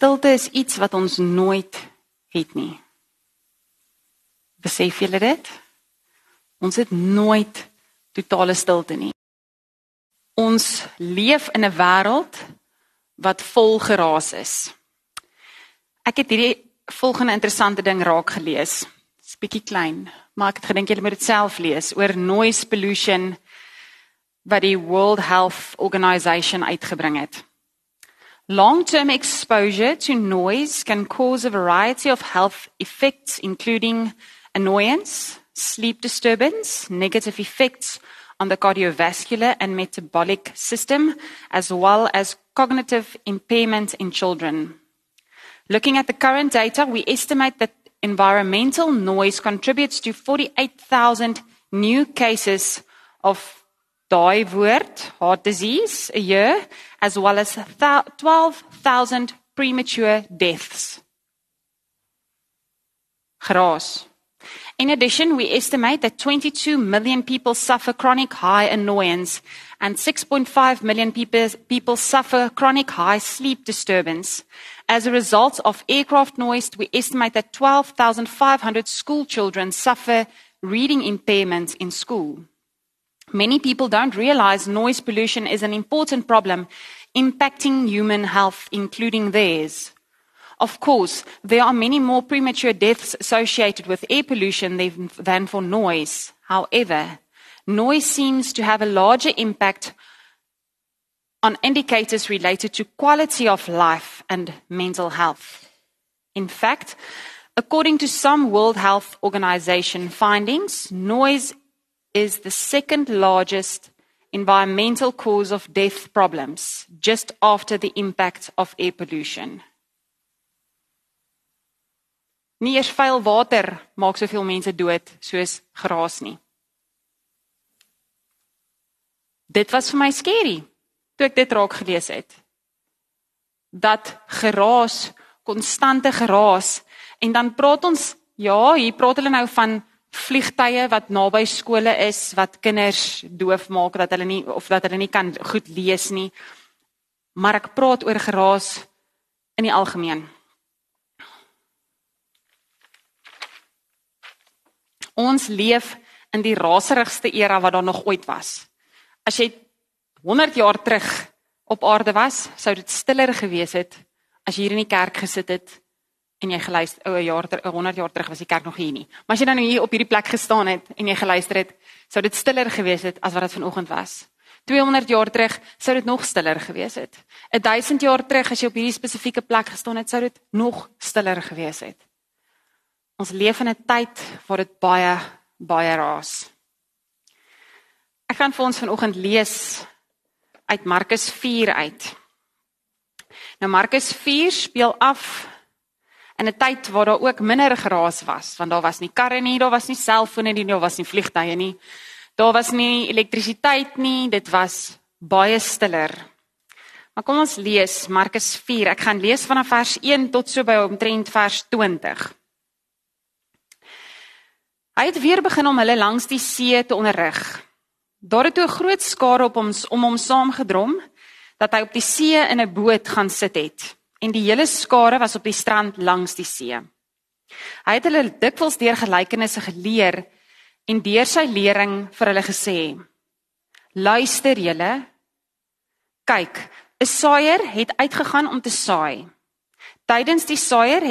Stilte is iets wat ons nooit het nie. Besef julle dit? Ons het nooit totale stilte nie. Ons leef in 'n wêreld wat vol geraas is. Ek het hierdie volgende interessante ding raak gelees. Dit's bietjie klein, maar ek het gedink julle moet dit self lees oor noise pollution wat die World Health Organization uitgebring het. Long-term exposure to noise can cause a variety of health effects including annoyance, sleep disturbance, negative effects on the cardiovascular and metabolic system as well as cognitive impairment in children. Looking at the current data, we estimate that environmental noise contributes to 48,000 new cases of daai woord heart disease a year as well as 12000 premature deaths. In addition we estimate that 22 million people suffer chronic high annoyance and 6.5 million people, people suffer chronic high sleep disturbance. As a result of aircraft noise we estimate that 12500 school children suffer reading impairments in school Many people don't realize noise pollution is an important problem impacting human health, including theirs. Of course, there are many more premature deaths associated with air pollution than for noise. However, noise seems to have a larger impact on indicators related to quality of life and mental health. In fact, according to some World Health Organization findings, noise is the second largest environmental cause of death problems just after the impact of air pollution. Nie eers vuil water maak soveel mense dood soos geraas nie. Dit was vir my skerry toe ek dit raak gelees het. Dat geraas, konstante geraas en dan praat ons ja, hier praat hulle nou van vliegtye wat naby skole is wat kinders doof maak dat hulle nie of dat hulle nie kan goed lees nie. Maar ek praat oor geraas in die algemeen. Ons leef in die raserigste era wat daar nog ooit was. As jy 100 jaar terug op aarde was, sou dit stiller gewees het as jy hier in die kerk gesit het en jy geluister o, 'n jaar ter 100 jaar terug was die kerk nog hier nie. Maar as jy dan nou hier op hierdie plek gestaan het en jy geluister het, sou dit stiller gewees het as wat dit vanoggend was. 200 jaar terug sou dit nog stiller gewees het. 1000 jaar terug as jy op hierdie spesifieke plek gestaan het, sou dit nog stiller gewees het. Ons leef in 'n tyd waar dit baie baie raas. Ek gaan vir ons vanoggend lees uit Markus 4 uit. Nou Markus 4 speel af in 'n tyd waar daar ook minder geraas was, want daar was nie karre nie, daar was nie selfone nie, daar was nie vliegtye nie. Daar was nie elektrisiteit nie, dit was baie stiller. Maar kom ons lees Markus 4. Ek gaan lees vanaf vers 1 tot so by omtrent vers 20. Hy het weer begin om hulle langs die see te onderrig. Daar het 'n groot skare op hom om hom saamgedrom dat hy op die see in 'n boot gaan sit het en die hele skare was op die strand langs die see. Hy het hulle dikwels deur gelykenisse geleer en deur sy lering vir hulle gesê: "Luister julle, kyk, 'n saaier het uitgegaan om te saai. Tydens die saaier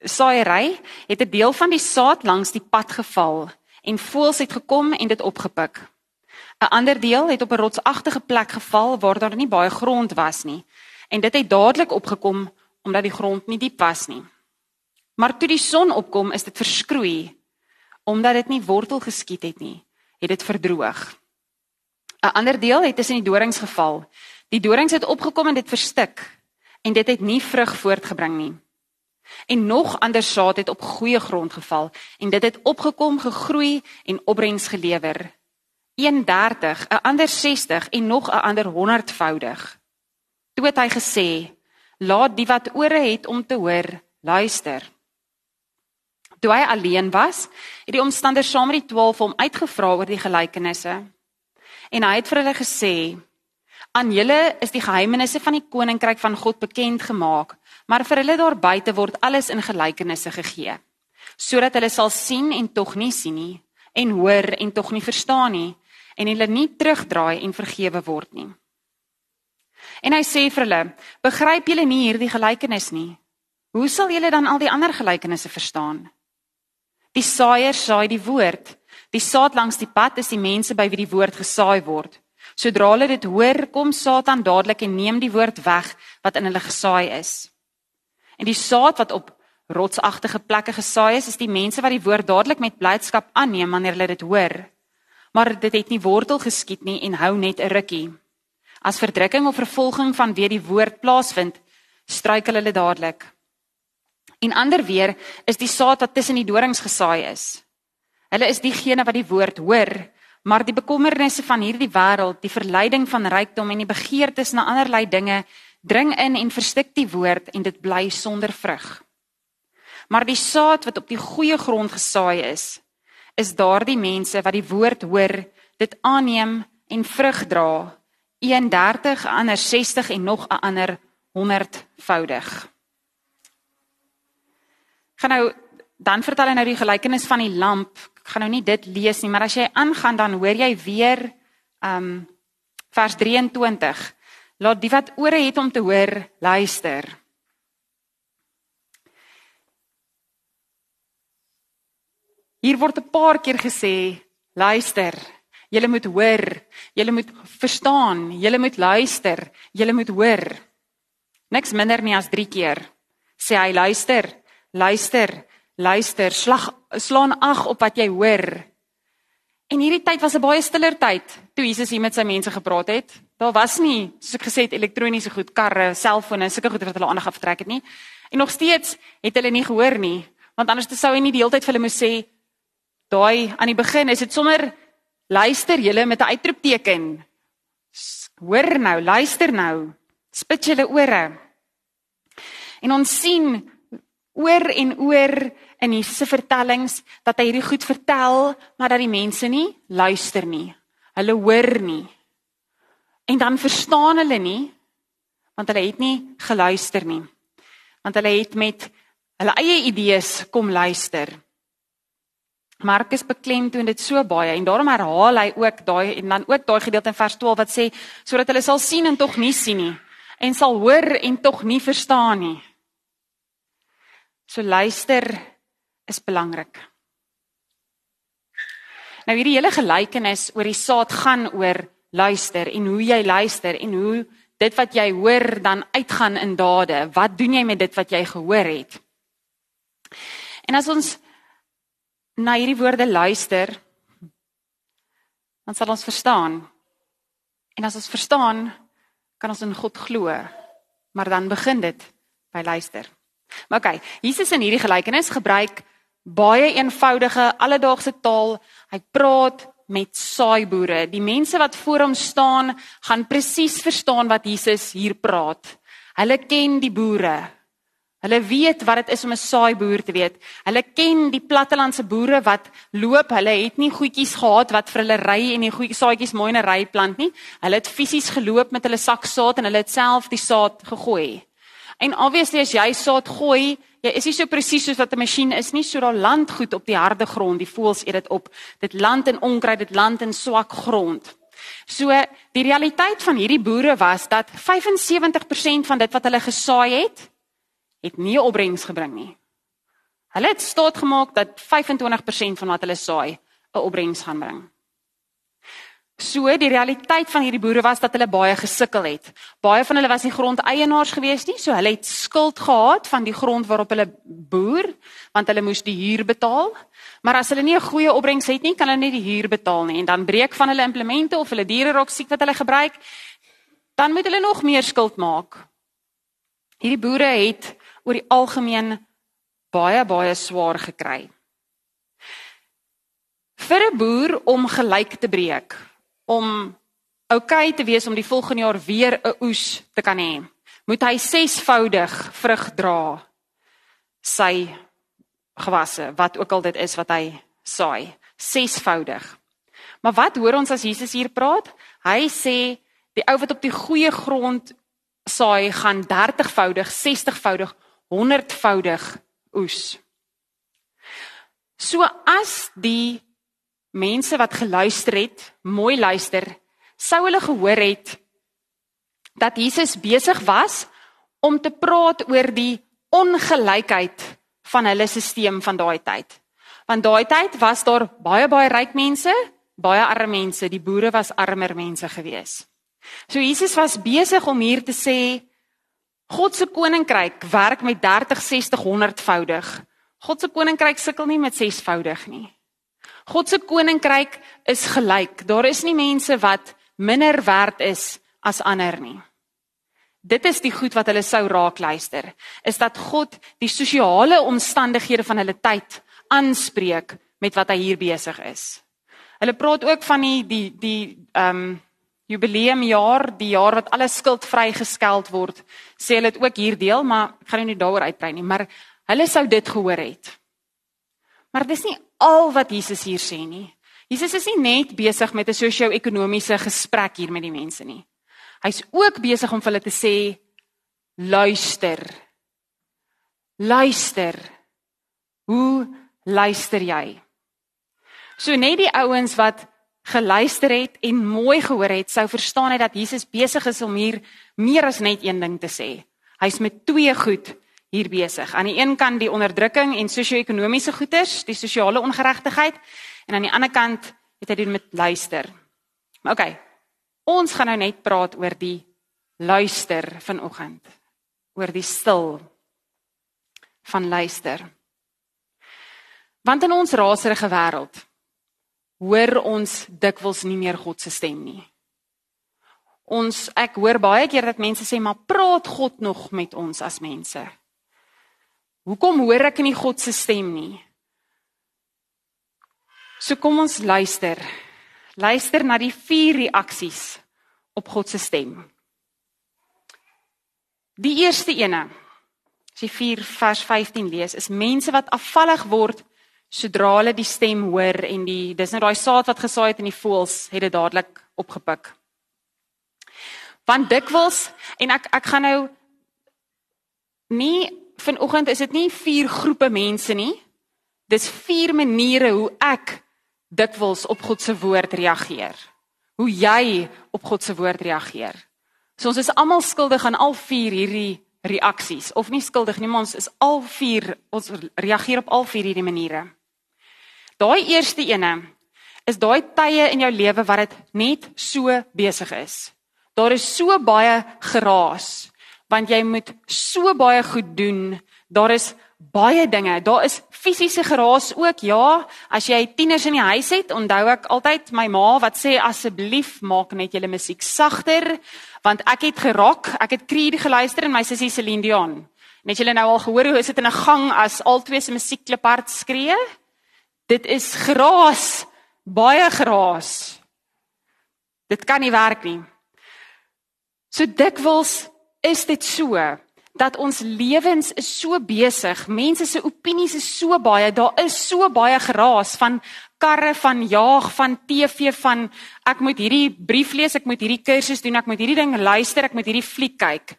saaiery het 'n deel van die saad langs die pad geval en voëls het gekom en dit opgepik. 'n Ander deel het op 'n rotsagtige plek geval waar daar nie baie grond was nie en dit het dadelik opgekom omdat die grond nie diep was nie. Maar toe die son opkom, is dit verskroei omdat dit nie wortel geskiet het nie, het dit verdroog. 'n Ander deel het tussen die dorings geval. Die dorings het opgekom en dit verstik en dit het nie vrug voortgebring nie. En nog ander saad het op goeie grond geval en dit het opgekom, gegroei en opbrengs gelewer. 31, 'n ander 60 en nog 'n ander 100voudig. Toe het hy gesê: "Laat die wat ore het om te hoor, luister." Toe hy alleen was, het die omstanders saam met die 12 hom uitgevra oor die gelykenisse. En hy het vir hulle gesê: Aan julle is die geheimenisse van die koninkryk van God bekend gemaak, maar vir hulle daar buite word alles in gelykenisse gegee, sodat hulle sal sien en tog nie sien nie, en hoor en tog nie verstaan nie, en hulle nie terugdraai en vergewe word nie. En hy sê vir hulle: "Begryp julle nie hierdie gelykenis nie? Hoe sal julle dan al die ander gelykenisse verstaan?" Die saaier saai die woord. Die saad langs die pad is die mense by wie die woord gesaai word. Sodra hulle dit hoor, kom Satan dadelik en neem die woord weg wat in hulle gesaai is. En die saad wat op rotsagtige plekke gesaai is, is die mense wat die woord dadelik met blydskap aanneem wanneer hulle dit hoor. Maar dit het nie wortel geskiet nie en hou net 'n rukkie. As verdrukking of vervolging van wie die woord plaasvind, struikel hulle dadelik. En ander weer is die saad wat tussen die dorings gesaai is. Hulle is diegene wat die woord hoor, maar die bekommernisse van hierdie wêreld, die verleiding van rykdom en die begeertes na allerlei dinge dring in en verstik die woord en dit bly sonder vrug. Maar die saad wat op die goeie grond gesaai is, is daardie mense wat die woord hoor, dit aanneem en vrug dra, 31, ander 60 en nog 'n ander 100voudig gaan nou dan vertel hy nou die gelykenis van die lamp. Ek gaan nou nie dit lees nie, maar as jy aangaan dan hoor jy weer um vers 23. Laat die wat ore het om te hoor, luister. Hier word 'n paar keer gesê, luister. Julle moet hoor, julle moet verstaan, julle moet luister, julle moet hoor. Niks minder nie as 3 keer sê hy luister. Luister, luister, slag slaan ag op wat jy hoor. En hierdie tyd was 'n baie stiller tyd toe Jesus hier met sy mense gepraat het. Daar was nie, soos ek gesê het, elektroniese goed, karre, selfone, sulke goed wat hulle aandag aftrek het nie. En nog steeds het hulle nie gehoor nie, want anders sou hy nie die hele tyd vir hulle moes sê daai aan die begin is dit sommer luister julle met 'n uitroepteken. Hoor nou, luister nou. Spit julle ore. En ons sien oor en oor in Jesus se vertellings dat hy hierdie goed vertel, maar dat die mense nie luister nie. Hulle hoor nie. En dan verstaan hulle nie want hulle het nie geluister nie. Want hulle het met hulle eie idees kom luister. Markus beklemtoon dit so baie en daarom herhaal hy ook daai en dan ook daai gedeelte in vers 12 wat sê sodat hulle sal sien en tog nie sien nie en sal hoor en tog nie verstaan nie. So luister is belangrik. Nou hierdie hele gelykenis oor die saad gaan oor luister en hoe jy luister en hoe dit wat jy hoor dan uitgaan in dade. Wat doen jy met dit wat jy gehoor het? En as ons na hierdie woorde luister, dan sal ons verstaan. En as ons verstaan, kan ons in God glo. Maar dan begin dit by luister. Maar okay, Jesus in hierdie gelykenis gebruik baie eenvoudige alledaagse taal. Hy praat met saaiboere. Die mense wat voor hom staan, gaan presies verstaan wat Jesus hier praat. Hulle ken die boere. Hulle weet wat dit is om 'n saaiboer te weet. Hulle ken die plattelandse boere wat loop. Hulle het nie goedjies gehad wat vir hulle ry en die goeie saadjies mooi in 'n ry plant nie. Hulle het fisies geloop met hulle sak saad en hulle het self die saad gegooi. En obviously as jy saad gooi, jy is nie so presies soos wat 'n masjien is nie, so daar land goed op die harde grond, die voëls eet dit op. Dit land in onkruid, dit land in swak grond. So die realiteit van hierdie boere was dat 75% van dit wat hulle gesaai het, het nie opbrengs gebring nie. Hulle het staat gemaak dat 25% van wat hulle saai 'n opbrengs gaan bring. So die realiteit van hierdie boere was dat hulle baie gesukkel het. Baie van hulle was nie grondeienaars gewees nie, so hulle het skuld gehad van die grond waarop hulle boer, want hulle moes die huur betaal. Maar as hulle nie 'n goeie opbrengs het nie, kan hulle nie die huur betaal nie en dan breek van hulle implemente of hulle diere raak siek wat hulle gebruik, dan moet hulle nog meer skuld maak. Hierdie boere het oor die algemeen baie baie swaar gekry. Vir 'n boer om gelyk te breek om oukei okay te wees om die volgende jaar weer 'n oes te kan hê, moet hy sesvoudig vrug dra sy gewasse, wat ook al dit is wat hy saai, sesvoudig. Maar wat hoor ons as Jesus hier praat? Hy sê Die ou wat op die goeie grond saai, gaan 30voudig, 60voudig, 100voudig oes. So as die mense wat geluister het, mooi luister, sou hulle gehoor het dat Jesus besig was om te praat oor die ongelykheid van hulle stelsel van daai tyd. Want daai tyd was daar baie baie ryk mense, baie arme mense, die boere was armer mense gewees. So Jesus was besig om hier te sê God se koninkryk werk met 30, 60, 100voudig. God se koninkryk sukkel nie met 6voudig nie. God se koninkryk is gelyk. Daar is nie mense wat minder werd is as ander nie. Dit is die goed wat hulle sou raak luister, is dat God die sosiale omstandighede van hulle tyd aanspreek met wat hy hier besig is. Hulle praat ook van die die die ehm um, jubileumjaar, die jaar wat alle skuld vrygeskeld word. Sê hulle dit ook hier deel, maar ek gaan nou nie daaroor uitbrei nie, maar hulle sou dit gehoor het. Maar dis nie al wat Jesus hier sê nie. Jesus is nie net besig met 'n sosio-ekonomiese gesprek hier met die mense nie. Hy's ook besig om vir hulle te sê luister. Luister. Hoe luister jy? So net die ouens wat geluister het en mooi gehoor het, sou verstaan het dat Jesus besig is om hier meer as net een ding te sê. Hy's met twee goed hier besig. Aan die een kant die onderdrukking en sosio-ekonomiese goeters, die sosiale ongeregtigheid en aan die ander kant het hy dit met luister. Maar okay, Ons gaan nou net praat oor die luister vanoggend. Oor die stil van luister. Want in ons raserige wêreld hoor ons dikwels nie meer God se stem nie. Ons ek hoor baie keer dat mense sê maar praat God nog met ons as mense. Hoekom hoor ek nie God se stem nie? So kom ons luister Luister na die vier reaksies op God se stem. Die eerste ene, as jy 4 vers 15 lees, is mense wat afvallig word sodra hulle die stem hoor en die dis nou daai saad wat gesaai het in die voels het dit dadelik opgepik. Want dikwels en ek ek gaan nou nie vanoggend is dit nie vier groepe mense nie. Dis vier maniere hoe ek dikwels op God se woord reageer. Hoe jy op God se woord reageer. So ons is almal skuldig aan al vier hierdie reaksies of nie skuldig nie, maar ons is al vier ons reageer op al vier hierdie maniere. Daai eerste ene is daai tye in jou lewe wat dit net so besig is. Daar is so baie geraas want jy moet so baie goed doen. Daar is baie dinge. Daar is fisiese geraas ook. Ja, as jy tieners in die huis het, onthou ek altyd my ma wat sê asseblief maak net julle musiek sagter want ek het gerok, ek het Creed geluister en my sussie Celine Dion. Net julle nou al gehoor hoe is dit in 'n gang as albei se musiekklip hard skree? Dit is geraas, baie geraas. Dit kan nie werk nie. So dikwels is dit so dat ons lewens is so besig. Mense se opinies is so baie. Daar is so baie geraas van karre, van jaag, van TV, van ek moet hierdie brief lees, ek moet hierdie kursus doen, ek moet hierdie ding luister, ek moet hierdie fliek kyk.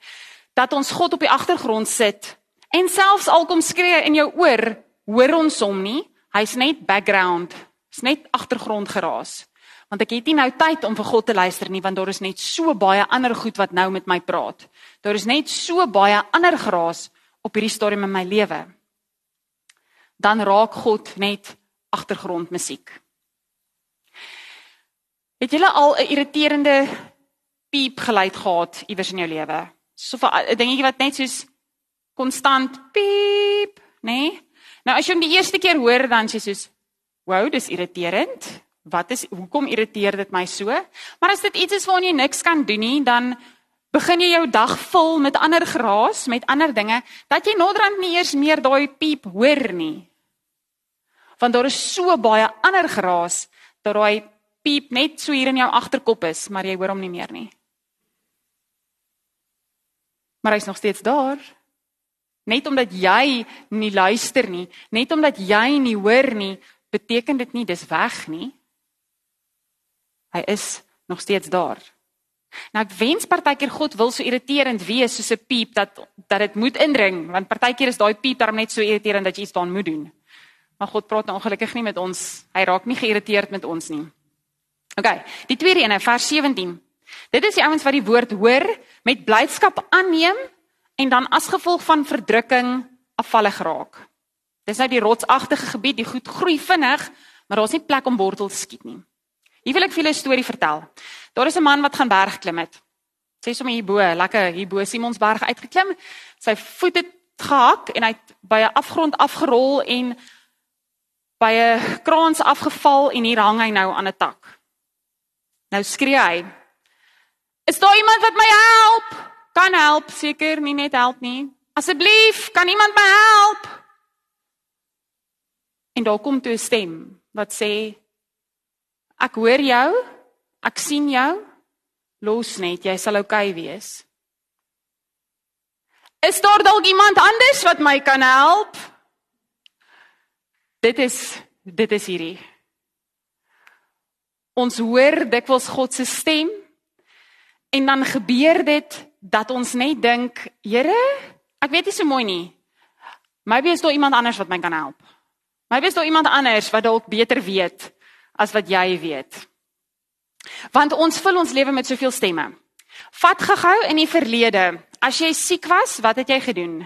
Dat ons God op die agtergrond sit en selfs al kom skree in jou oor, hoor ons hom nie. Hy's net background. Hy's net agtergrond geraas want ek het nie nou tyd om vir God te luister nie want daar is net so baie ander goed wat nou met my praat. Daar is net so baie ander geraas op hierdie stadium in my lewe. Dan raak God net agtergrondmusiek. Het jy al 'n irriterende piep geluid gehad iewers in jou lewe? So 'n dingetjie wat net soos konstant piep, nê? Nee? Nou as jy hom die eerste keer hoor dan sê jy soos, "Wow, dis irriterend." Wat is hoekom irriteer dit my so? Maar as dit iets is waaraan jy niks kan doen nie, dan begin jy jou dag vul met ander geraas, met ander dinge, dat jy naderhand nie eers meer daai piep hoor nie. Want daar is so baie ander geraas dat daai piep net so hier in jou agterkop is, maar jy hoor hom nie meer nie. Maar hy's nog steeds daar. Net omdat jy nie luister nie, net omdat jy nie hoor nie, beteken dit nie dis weg nie. Hy is nog steeds daar. Nou ek wens partykeer God wil so irriterend wees soos 'n piep dat dat dit moet indring, want partykeer is daai piep daarom net so irriterend dat jy iets daan moet doen. Maar God praat nou ongelukkig nie met ons. Hy raak nie geïrriteerd met ons nie. OK, die tweede een, vers 17. Dit is die ouens wat die woord hoor met blydskap aanneem en dan as gevolg van verdrukking afvallig raak. Dis nou die rotsagtige gebied, die goed groei vinnig, maar daar's nie plek om wortels te skiet nie. Hier wil ek vir julle 'n storie vertel. Daar is 'n man wat gaan berg klim het. Sê sommer hier bo, lekker hier bo Simonsberg uitgeklim. Sy voet het gehak en hy het by 'n afgrond afgerol en by 'n kraans afgeval en hier hang hy nou aan 'n tak. Nou skree hy: "Is daar iemand wat my help?" Kan help, seker nie net help nie. Asseblief, kan iemand my help? En daar kom toe 'n stem wat sê: Ek hoor jou. Ek sien jou. Los net, jy sal oukei okay wees. Is daar dalk iemand anders wat my kan help? Dit is dit is hierdie. Ons hoor dikwels God se stem en dan gebeur dit dat ons net dink, Here, ek weet nie so mooi nie. Maybe is daar iemand anders wat my kan help. Maybe is daar iemand anders wat dalk beter weet as wat jy weet. Want ons vul ons lewe met soveel stemme. Vat gehou in die verlede. As jy siek was, wat het jy gedoen?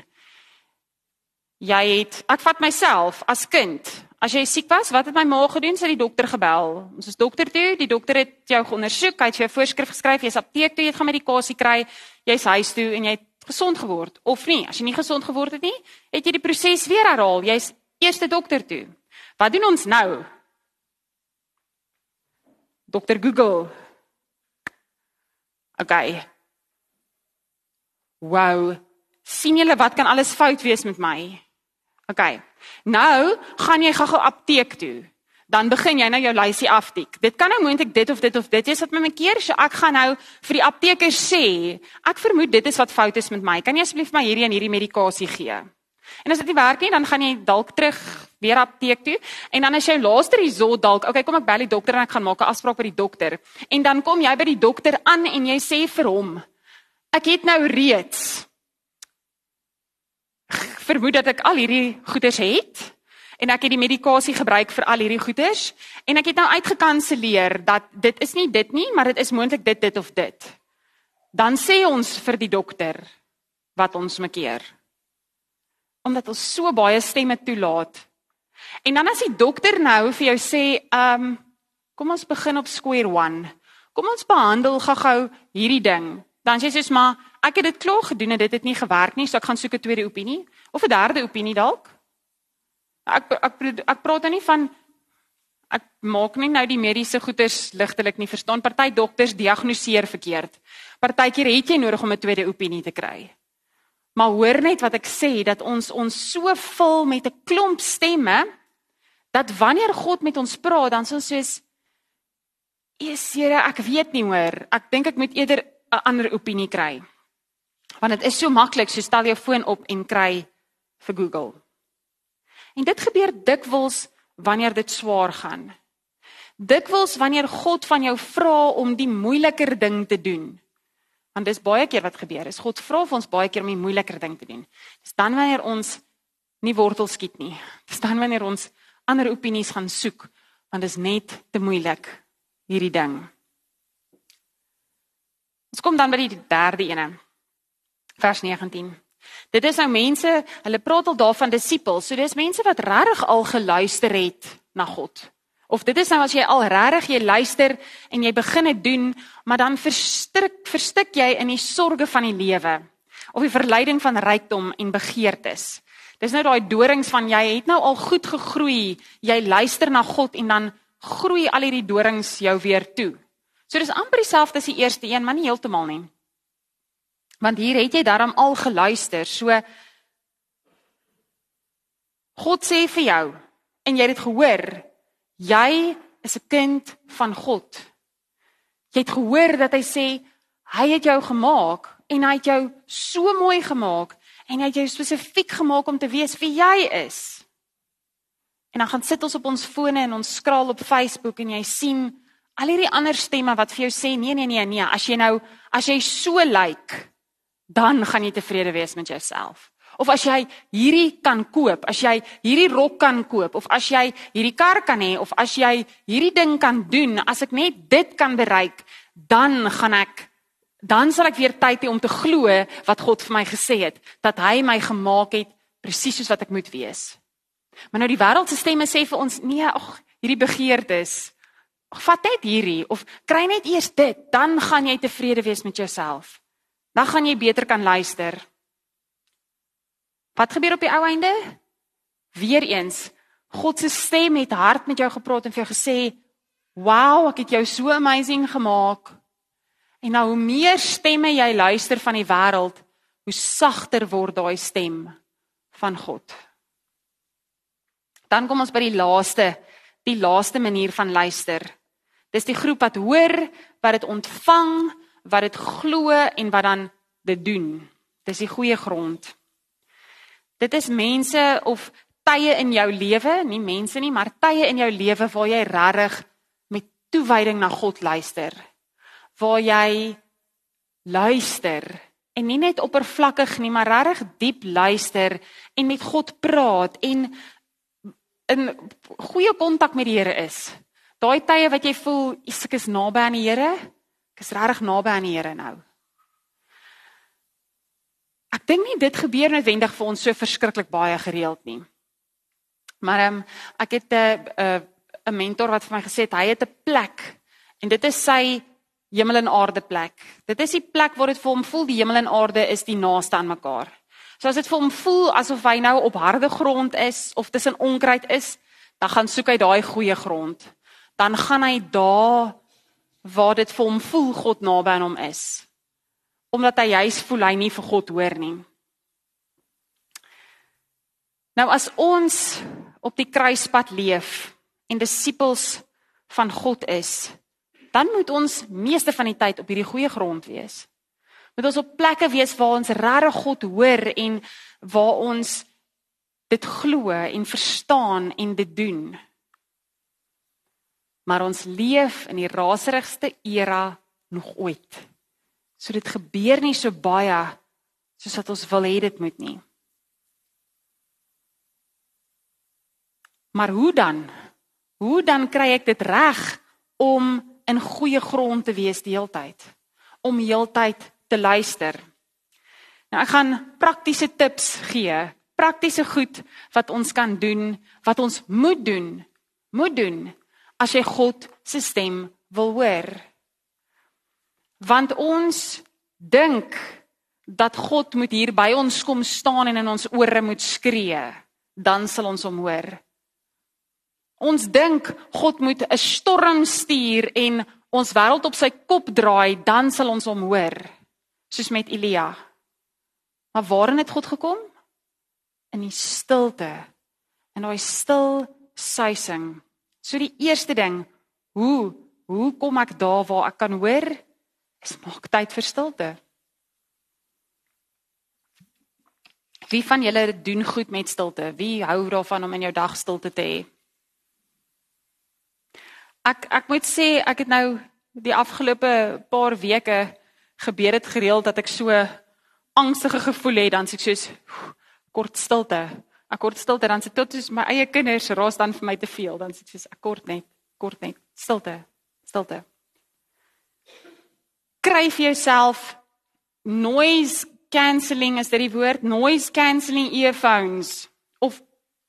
Jy het ek vat myself as kind. As jy siek was, wat het my ma gedoen? Sy het die dokter gebel. Ons is dokter toe, die dokter het jou ondersoek, hy het jou 'n voorskrif geskryf, jy's apteek toe, jy gaan medikasie kry, jy's huis toe en jy het gesond geword of nie. As jy nie gesond geword het nie, het jy die proses weer herhaal. Jy's eerste dokter toe. Wat doen ons nou? Dokter Google. OK. Wow. sien julle wat kan alles fout wees met my? OK. Nou gaan jy gou-gou apteek toe. Dan begin jy nou jou lysie aftik. Dit kan nou moontlik dit of dit of dit is wat my keer. So ek gaan nou vir die apteker sê, ek vermoed dit is wat fout is met my. Kan jy asseblief my hierdie en hierdie medikasie gee? En as dit nie werk nie, dan gaan jy dalk terug weer apteek toe en dan as jy laaste resort dalk, okay, kom ek bel die dokter en ek gaan maak 'n afspraak by die dokter. En dan kom jy by die dokter aan en jy sê vir hom, ek het nou reeds vermoed dat ek al hierdie goeders het en ek het die medikasie gebruik vir al hierdie goeders en ek het nou uitgekanselleer dat dit is nie dit nie, maar dit is moontlik dit dit of dit. Dan sê ons vir die dokter wat ons mekeer omdat ons so baie stemme toelaat. En dan as die dokter nou vir jou sê, um, kom ons begin op square one. Kom ons behandel gou-gou hierdie ding. Dan sê jy sê maar ek het dit klaar gedoen en dit het nie gewerk nie, so ek gaan soek 'n tweede opinie of 'n derde opinie dalk. Ek ek ek, praat nou nie van ek maak nie nou die mediese goeters ligtelik nie verstaan party dokters diagnoseer verkeerd. Partykeer het jy nodig om 'n tweede opinie te kry. Maar hoor net wat ek sê dat ons ons so vul met 'n klomp stemme dat wanneer God met ons praat dan soos soos is Here, ek weet nie hoor. Ek dink ek moet eerder 'n ander opinie kry. Want dit is so maklik, so stel jou foon op en kry vir Google. En dit gebeur dikwels wanneer dit swaar gaan. Dikwels wanneer God van jou vra om die moeiliker ding te doen. Want dis baie keer wat gebeur. Is God vra vir ons baie keer om die moeiliker ding te doen. Dis dan wanneer ons nie wortel skiet nie. Dis dan wanneer ons ander opinies gaan soek want dit is net te moeilik hierdie ding. Ons kom dan by die derde ene. Vers 19. Dit is nou mense, hulle praat al daarvan disippels. So dis mense wat regtig al geluister het na God. Of dit is nou as jy al regtig jy luister en jy begin dit doen, maar dan verstik verstik jy in die sorges van die lewe of die verleiding van rykdom en begeertes. Dis nou daai dorings van jy het nou al goed gegroei, jy luister na God en dan groei al hierdie dorings jou weer toe. So dis amper dieselfde as die eerste een, maar nie heeltemal nie. Want hier het jy daarom al geluister. So God sê vir jou en jy het dit gehoor, Jy is 'n kind van God. Jy het gehoor dat hy sê hy het jou gemaak en hy het jou so mooi gemaak en hy het jou spesifiek gemaak om te wees wie jy is. En dan gaan sit ons op ons fone en ons skraal op Facebook en jy sien al hierdie ander stemme wat vir jou sê nee nee nee nee, as jy nou as jy so lyk, like, dan gaan jy tevrede wees met jouself. Of as jy hierdie kan koop, as jy hierdie rok kan koop of as jy hierdie kar kan hê of as jy hierdie ding kan doen, as ek net dit kan bereik, dan gaan ek dan sal ek weer tyd hê om te glo wat God vir my gesê het, dat hy my gemaak het presies soos wat ek moet wees. Maar nou die wêreld se stemme sê vir ons, nee, ag, hierdie begeertes, ag, vat net hierdie of kry net eers dit, dan gaan jy tevrede wees met jouself. Dan gaan jy beter kan luister. Wat gebeur op die ou einde? Weereens, God se stem het hard met jou gepraat en vir jou gesê, "Wow, ek het jou so amazing gemaak." En nou hoe meer stemme jy luister van die wêreld, hoe sagter word daai stem van God. Dan kom ons by die laaste, die laaste manier van luister. Dis die groep wat hoor, wat dit ontvang, wat dit glo en wat dan dit doen. Dis die goeie grond. Dit is mense of tye in jou lewe, nie mense nie, maar tye in jou lewe waar jy regtig met toewyding na God luister waar jy luister en nie net oppervlakkig nie, maar regtig diep luister en met God praat en in goeie kontak met die Here is. Daai tye wat jy voel ek is naby aan die Here, ek is regtig naby aan die Here nou. Ek dink nie dit gebeur noodwendig vir ons so verskriklik baie gereeld nie. Maar ehm um, ek het 'n uh, 'n uh, mentor wat vir my gesê het hy het 'n plek en dit is sy hemel en aarde plek. Dit is die plek waar dit vir hom voel die hemel en aarde is die naaste aan mekaar. So as dit vir hom voel asof hy nou op harde grond is of tussen onkruid is, dan gaan soek hy daai goeie grond. Dan gaan hy daar waar dit vir hom voel God naby aan hom is. Omdat hy juis voel hy nie vir God hoor nie. Nou as ons op die kruispad leef en disippels van God is, dan moet ons meeste van die tyd op hierdie goeie grond wees. Moet ons op plekke wees waar ons regtig God hoor en waar ons dit glo en verstaan en dit doen. Maar ons leef in die raserigste era nog ooit. So dit gebeur nie so baie soos wat ons wil hê dit moet nie. Maar hoe dan? Hoe dan kry ek dit reg om in goeie grond te wees die heeltyd om heeltyd te luister. Nou ek gaan praktiese tips gee, praktiese goed wat ons kan doen, wat ons moet doen, moet doen as jy God se stem wil hoor. Want ons dink dat God moet hier by ons kom staan en in ons ore moet skree, dan sal ons hom hoor. Ons dink God moet 'n storm stuur en ons wêreld op sy kop draai, dan sal ons hom hoor, soos met Elia. Maar waarin het God gekom? In die stilte. In daai stil suising. So die eerste ding, hoe hoe kom ek daar waar ek kan hoor? Is maak tyd vir stilte. Wie van julle doen goed met stilte? Wie hou daarvan om in jou dag stilte te hê? Ek ek moet sê ek het nou die afgelope paar weke gebeur dit gereeld dat ek so angstige gevoel het dan sê ek soos kort stilte. Ek kort stilte dan sê tot soos my eie kinders raas dan vir my te veel dan ek soos ek kort net kort net stilte stilte. Kry vir jouself noise cancelling is dit die woord noise cancelling earphones of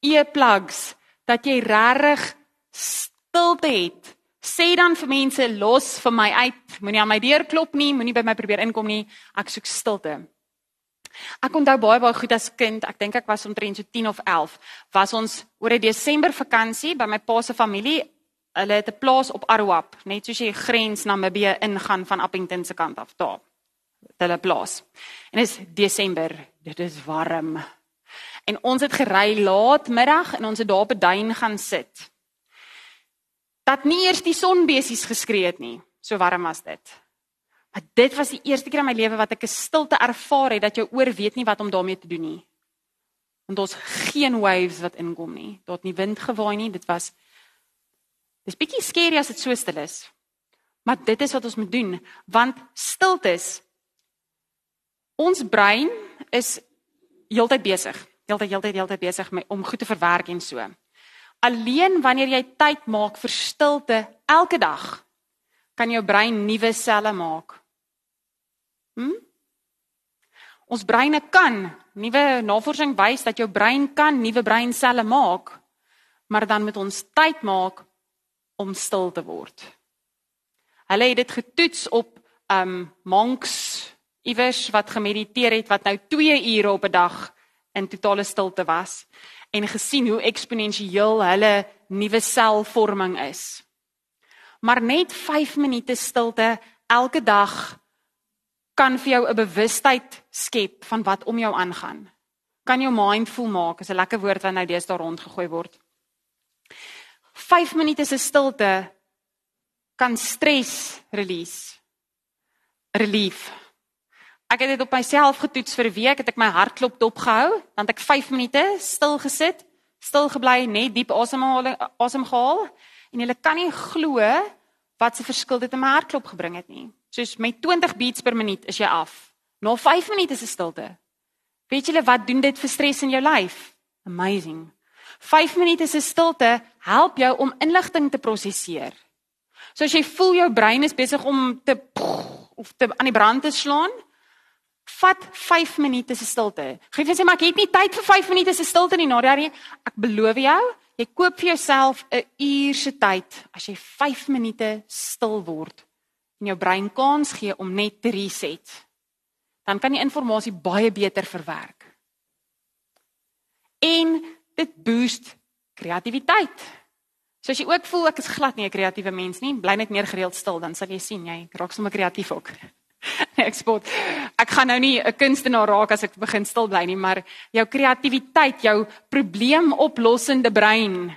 earplugs dat jy regtig stilte het. Sê dan vir mense los vir my uit. Moenie aan my deur klop nie, moenie by my probeer inkom nie. Ek soek stilte. Ek onthou baie baie goed as kind, ek dink ek was omtrent so 10 of 11, was ons oor 'n Desember vakansie by my pa se familie. Hulle het 'n plaas op Aruap, net soos jy grens Namibië ingaan van Appington se kant af daar. Hulle plaas. En dit is Desember, dit is warm. En ons het gery laat middag en ons het daar op 'n duin gaan sit dat nie eers die sonbesies geskree het nie. So warm was dit. Maar dit was die eerste keer in my lewe wat ek 'n stilte ervaar het dat jou oor weet nie wat om daarmee te doen nie. Want ons geen waves wat inkom nie. Daar het nie wind gewaai nie. Dit was Dis bietjie skerry as dit so stil is. Maar dit is wat ons moet doen, want stiltes ons brein is heeltyd besig, heeltyd heeltyd heeltyd besig om goed te verwerk en so. Alleen wanneer jy tyd maak vir stilte elke dag, kan jou brein nuwe selle maak. Hm? Ons breine kan, nuwe navorsing wys dat jou brein kan nuwe breinselle maak, maar dan moet ons tyd maak om stil te word. Hulle het dit getoets op um monks iewers wat gemediteer het wat nou 2 ure op 'n dag in totale stilte was en gesien hoe eksponensieel hulle nuwe selvorming is. Maar net 5 minute stilte elke dag kan vir jou 'n bewustheid skep van wat om jou aangaan. Kan jou mindful maak, is 'n lekker woord wat nou deesdae rondgegooi word. 5 minute se stilte kan stres release. Relief. Ek het dit op myself getoets vir 'n week, het ek my hartklop dopgehou, dan het ek 5 minute stil gesit, stil gebly, net diep asemhaling asem gehaal en jy kan nie glo wat se verskil dit in my hartklop gebring het nie. Soos met 20 beats per minuut is jy af. Na 5 minute se stilte. Weet julle wat doen dit vir stres in jou lyf? Amazing. 5 minute se stilte help jou om inligting te prosesseer. So as jy voel jou brein is besig om te of te aan die brand te slaan, Vat 5 minute se stilte. Gee vir sê maar ek het nie tyd vir 5 minute se stilte nie, Nadia nie. Ek beloof jou, jy koop vir jouself 'n uur se tyd as jy 5 minute stil word en jou brein kans gee om net te reset. Dan kan jy inligting baie beter verwerk. En dit boost kreatiwiteit. So as jy ook voel ek is glad nie 'n kreatiewe mens nie, bly net meer gereeld stil, dan sal jy sien jy raak sommer kreatief ook. ek spot. Ek gaan nou nie 'n kunstenaar raak as ek begin stil bly nie, maar jou kreatiwiteit, jou probleemoplossende brein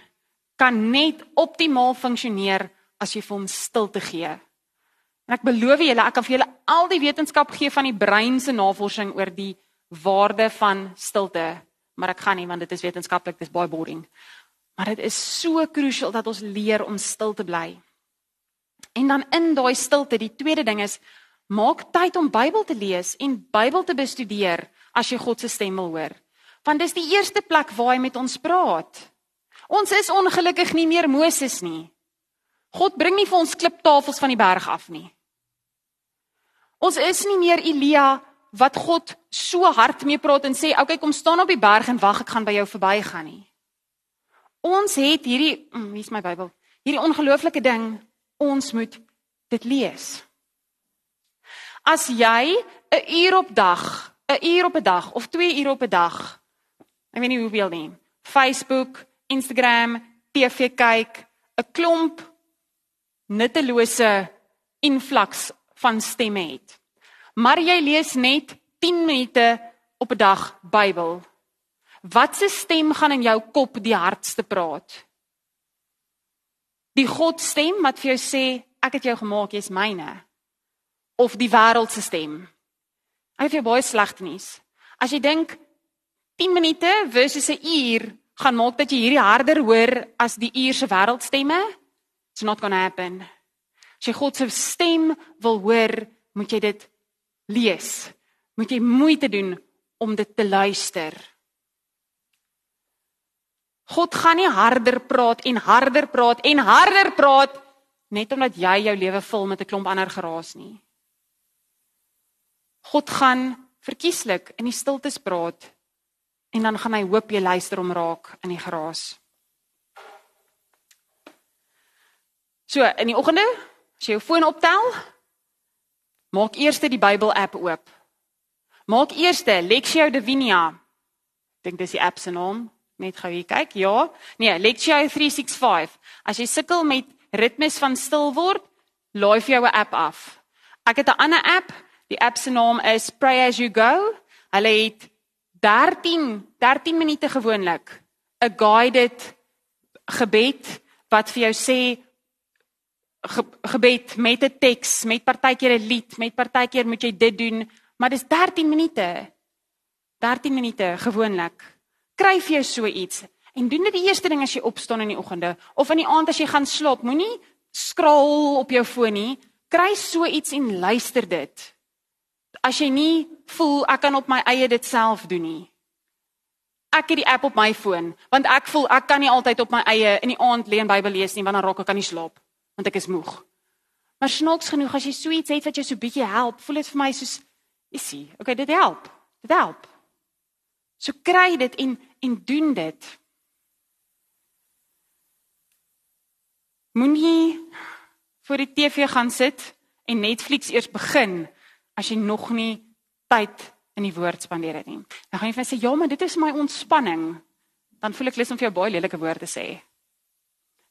kan net optimaal funksioneer as jy vir hom stilte gee. En ek beloof julle, ek kan vir julle al die wetenskap gee van die brein se navorsing oor die waarde van stilte, maar ek gaan nie want dit is wetenskaplik, dit is baie boring. Maar dit is so krusial dat ons leer om stil te bly. En dan in daai stilte, die tweede ding is Maak tyd om Bybel te lees en Bybel te bestudeer as jy God se stem wil hoor. Want dis die eerste plek waar hy met ons praat. Ons is ongelukkig nie meer Moses nie. God bring nie vir ons kliptafels van die berg af nie. Ons is nie meer Elia wat God so hard mee praat en sê, "Oké, okay, kom staan op die berg en wag, ek gaan by jou verbygaan nie." Ons het hierdie, mm, hier's my Bybel. Hierdie ongelooflike ding, ons moet dit lees. As jy 'n uur op dag, 'n uur op 'n dag of 2 ure op 'n dag, ek weet nie hoeveel nie, Facebook, Instagram, TV kyk, 'n klomp nuttelose influx van stemme het. Maar jy lees net 10 minute op 'n dag Bybel. Wat se stem gaan in jou kop die hardste praat? Die God stem wat vir jou sê ek het jou gemaak, jy's myne of die wêreld se stem. Hy het baie slegte nuus. As jy dink 10 minute versus 'n uur gaan maak dat jy hierdie harder hoor as die uur se wêreldstemme, it's not going to happen. As jy God se stem wil hoor, moet jy dit lees. Moet jy moeite doen om dit te luister. God gaan nie harder praat en harder praat en harder praat net omdat jy jou lewe vul met 'n klomp ander geraas nie. God gaan verkieslik in die stiltes praat en dan gaan hy hoop jy luister om raak in die geraas. So, in die oggende, as jy jou foon optel, maak eers die Bybel app oop. Maak eers Lexio Divina. Dink dis die app se naam. Net gou hier kyk. Ja. Nee, Lexio 365. As jy sukkel met ritmes van stil word, laai vir jou 'n app af. Ek het 'n ander app Die app se naam is Pray as you go. Hulle het 13 13 minute gewoonlik 'n guided gebed wat vir jou sê ge, gebed met 'n teks, met partykeer 'n lied, met partykeer moet jy dit doen, maar dis 13 minute. 13 minute gewoonlik. Kry vir jou so iets en doen dit die eerste ding as jy opstaan in die oggende of in die aand as jy gaan slaap. Moenie skraal op jou foon nie. kry so iets en luister dit. As jy nie voel ek kan op my eie dit self doen nie. Ek het die app op my foon want ek voel ek kan nie altyd op my eie in die aand lê en Bybel lees nie want dan raak ek aan die slaap want ek is moeg. Maar snaaks genoeg as jy so iets het wat jou so bietjie help, voel dit vir my soos isie. Okay, dit help. Dit help. So kry dit en en doen dit. Moenie voor die TV gaan sit en Netflix eers begin as jy nog nie tyd in die woord spandeer het nie. Dan gaan jy vir sê ja, maar dit is my ontspanning. Dan voel ek lus om vir jou baie lelike woorde te sê.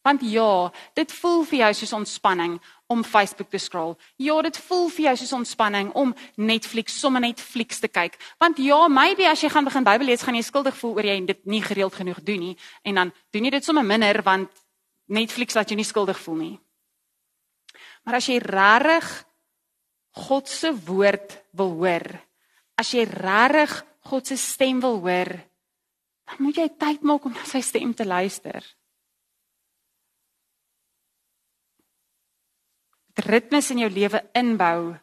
Want ja, dit voel vir jou soos ontspanning om Facebook te scroll. Ja, dit voel vir jou soos ontspanning om Netflix, sommer Netflix te kyk. Want ja, maybe as jy gaan begin Bybel lees, gaan jy skuldig voel oor jy dit nie gereeld genoeg doen nie en dan doen jy dit sommer minder want Netflix laat jou nie skuldig voel nie. Maar as jy regtig God se woord wil hoor, as jy regtig God se stem wil hoor, dan moet jy tyd maak om na sy stem te luister. Ritmes in jou lewe inbou.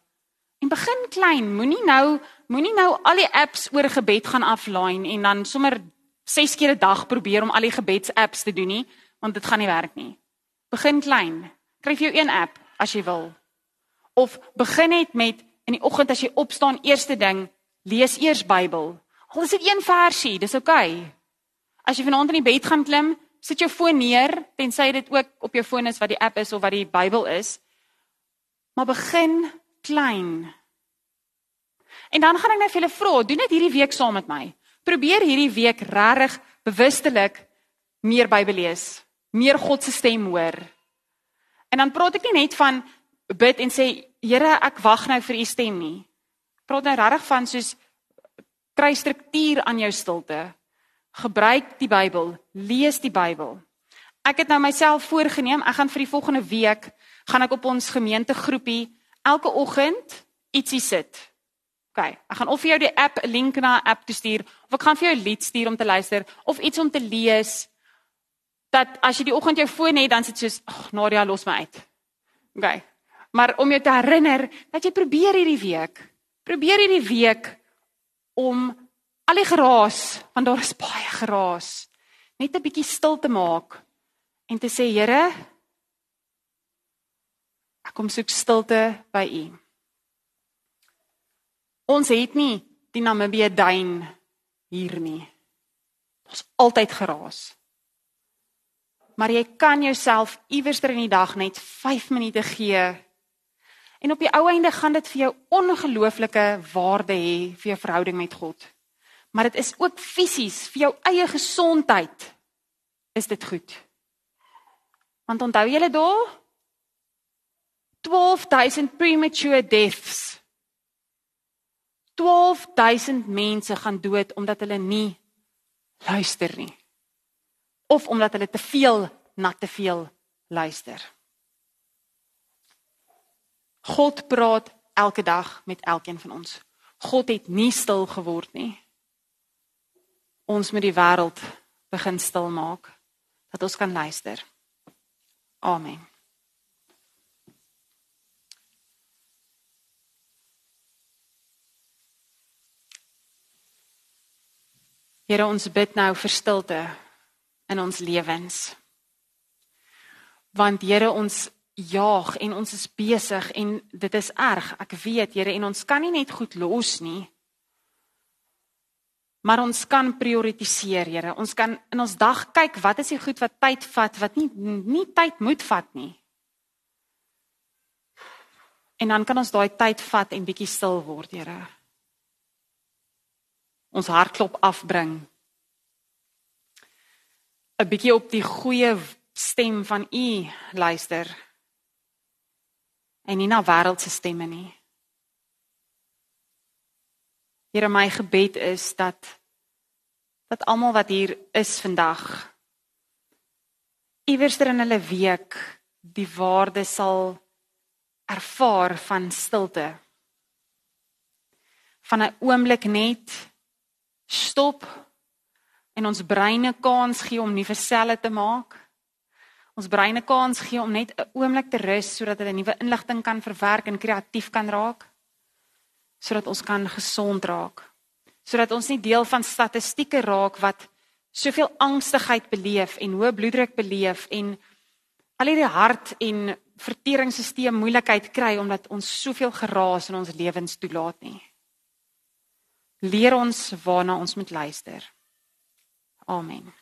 En begin klein, moenie nou moenie nou al die apps oor gebed gaan aflaai en dan sommer 6 keer 'n dag probeer om al die gebedsapps te doen nie, want dit gaan nie werk nie. Begin klein. Kry vir jou een app as jy wil. Of begin net met in die oggend as jy opstaan, eerste ding, lees eers Bybel. Al is dit een versie, dis oukei. Okay. As jy vanaand in die bed gaan klim, sit jou foon neer, tensy dit ook op jou foon is wat die app is of wat die Bybel is. Maar begin klein. En dan gaan ek net vir julle vra, doen dit hierdie week saam met my. Probeer hierdie week regtig bewustelik meer Bybel lees, meer God se stem hoor. En dan praat ek nie net van bid en sê Here, ek wag nou vir u stem nie. Praat nou regtig van soos kry struktuur aan jou stilte. Gebruik die Bybel, lees die Bybel. Ek het nou myself voorgenem, ek gaan vir die volgende week gaan ek op ons gemeentegroepie elke oggend ietsie sit. OK, ek gaan of vir jou die app 'n link na 'n app stuur of ek gaan vir jou 'n lied stuur om te luister of iets om te lees dat as jy die oggend jou foon het dan sit soos ag Nadia los my uit. OK, maar om jou te herinner dat jy probeer hierdie week, probeer hierdie week om al die geraas, want daar is baie geraas, net 'n bietjie stil te maak en te sê Here, ek kom soek stilte by U. Ons het nie die Namibië duin hier nie. Daar's altyd geraas. Maar jy kan jouself iewers in die dag net 5 minute gee En op die ou einde gaan dit vir jou ongelooflike waarde hê vir jou verhouding met God. Maar dit is ook fisies vir jou eie gesondheid is dit goed. Want onthou julle daar 12000 premature deaths. 12000 mense gaan dood omdat hulle nie luister nie. Of omdat hulle te veel na te veel luister. God praat elke dag met elkeen van ons. God het nie stil geword nie. Ons moet die wêreld begin stil maak dat ons kan luister. Amen. Here ons bid nou vir stilte in ons lewens. Want Here ons jaag en ons is besig en dit is erg. Ek weet, Here, en ons kan nie net goed los nie. Maar ons kan prioritiseer, Here. Ons kan in ons dag kyk wat is die goed wat tyd vat wat nie nie tyd moet vat nie. En dan kan ons daai tyd vat en bietjie stil word, Here. Ons hartklop afbring. 'n bietjie op die goeie stem van U luister en nie na wêreldse stemme nie. Here my gebed is dat dat almal wat hier is vandag iewers in hulle week die waarde sal ervaar van stilte. Van 'n oomblik net stop en ons breine kans gee om nuwe selle te maak. ons breine kans gee om net 'n oomblik te rus sodat hulle nuwe inligting kan verwerk en kreatief kan raak. Sodat ons kan gesond raak. Sodat ons nie deel van statistieke raak wat soveel angstigheid beleef en hoë bloeddruk beleef en al hierdie hart en verteringsstelsel moeilikheid kry omdat ons soveel geraas in ons lewens toelaat nie. Leer ons waarna ons moet luister. Amen.